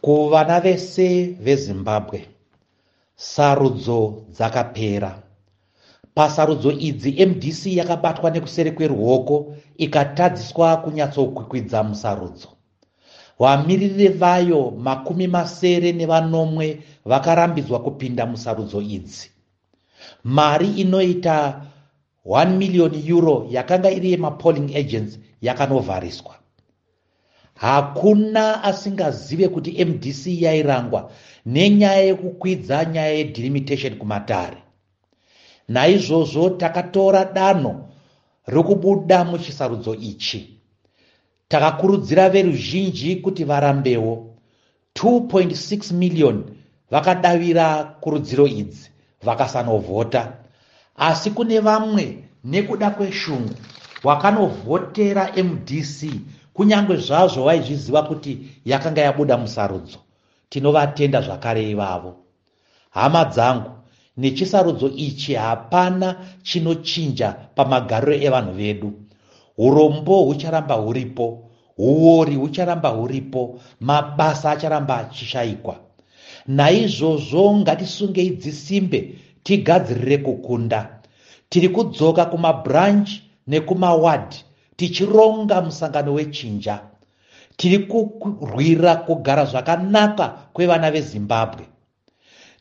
kuvana vese vezimbabwe sarudzo dzakapera. Pasarudzo idzi mdc yakabatwa nekusere kweruoko ikatadziswa kunyatsokwikwidzwa musarudzo. Vamiririri vayo makumi masere nevanomwe vakarambidzwa kupinda musarudzo idzi. Mari inoita 1 miriyoni euro yakanga iri yemapolling agents yakanovhariswa hakuna asingazive kuti mdc yairangwa nenyaya yekukwidza nyaya yedelimitation kumatare. Naizvozvo takatora danho rokubuda muchisarudzo ichi. Takakurudzira veruzhinji kuti varambewo. 2.6 miriyoni vakadavira kurudziro idzi vakasanovhota. Asi kune vamwe nekuda kweshungu wakanovhotera mdc kunyange zvazvo vaizviziva kuti yakanga yabuda musarudzo tinovatenda zvakare ivavo. Hama dzangu nechisarudzo ichi hapana chinochinja pamagariro evanhu vedu. Urombo hucharamba huripo uori hucharamba huripo mabasa acharamba achishayikwa naizvozvo ngatisungei dzisimbe tigadzirire kukunda. Tiri kudzoka kumabranch nekumawadhi tichironga musangano wechinja tiri kurwira kugara zvakanaka kwevana vezimbabwe.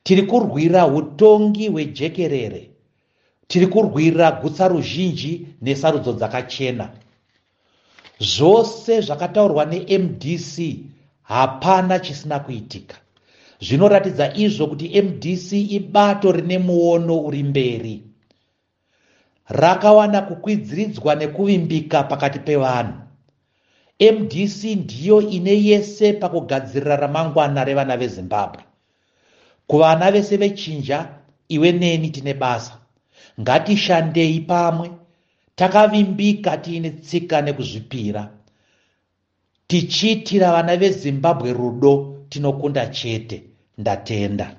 Tiri kurwira utongi hwejekerere tiri kurwira gutsa ruzhinji nesarudzo dzakachena. Zvose zvakataurwa nemdc hapana chisina kuitika. Zvinoratidza izvo kuti mdc ibato rine muono uri mberi rakawana kukwidziridzwa nekuvimbika pakati pevanhu. Mdc ndiyo ine yese pakugadzirira ramangwana revana vezimbabwe. Kuvana vese vechinja iwe neni tine basa. Ngatishandei pamwe. Takavimbika tiine tsika nekuzvipira. Tichiitira vana vezimbabwe rudo tinokunda chete. Ndatenda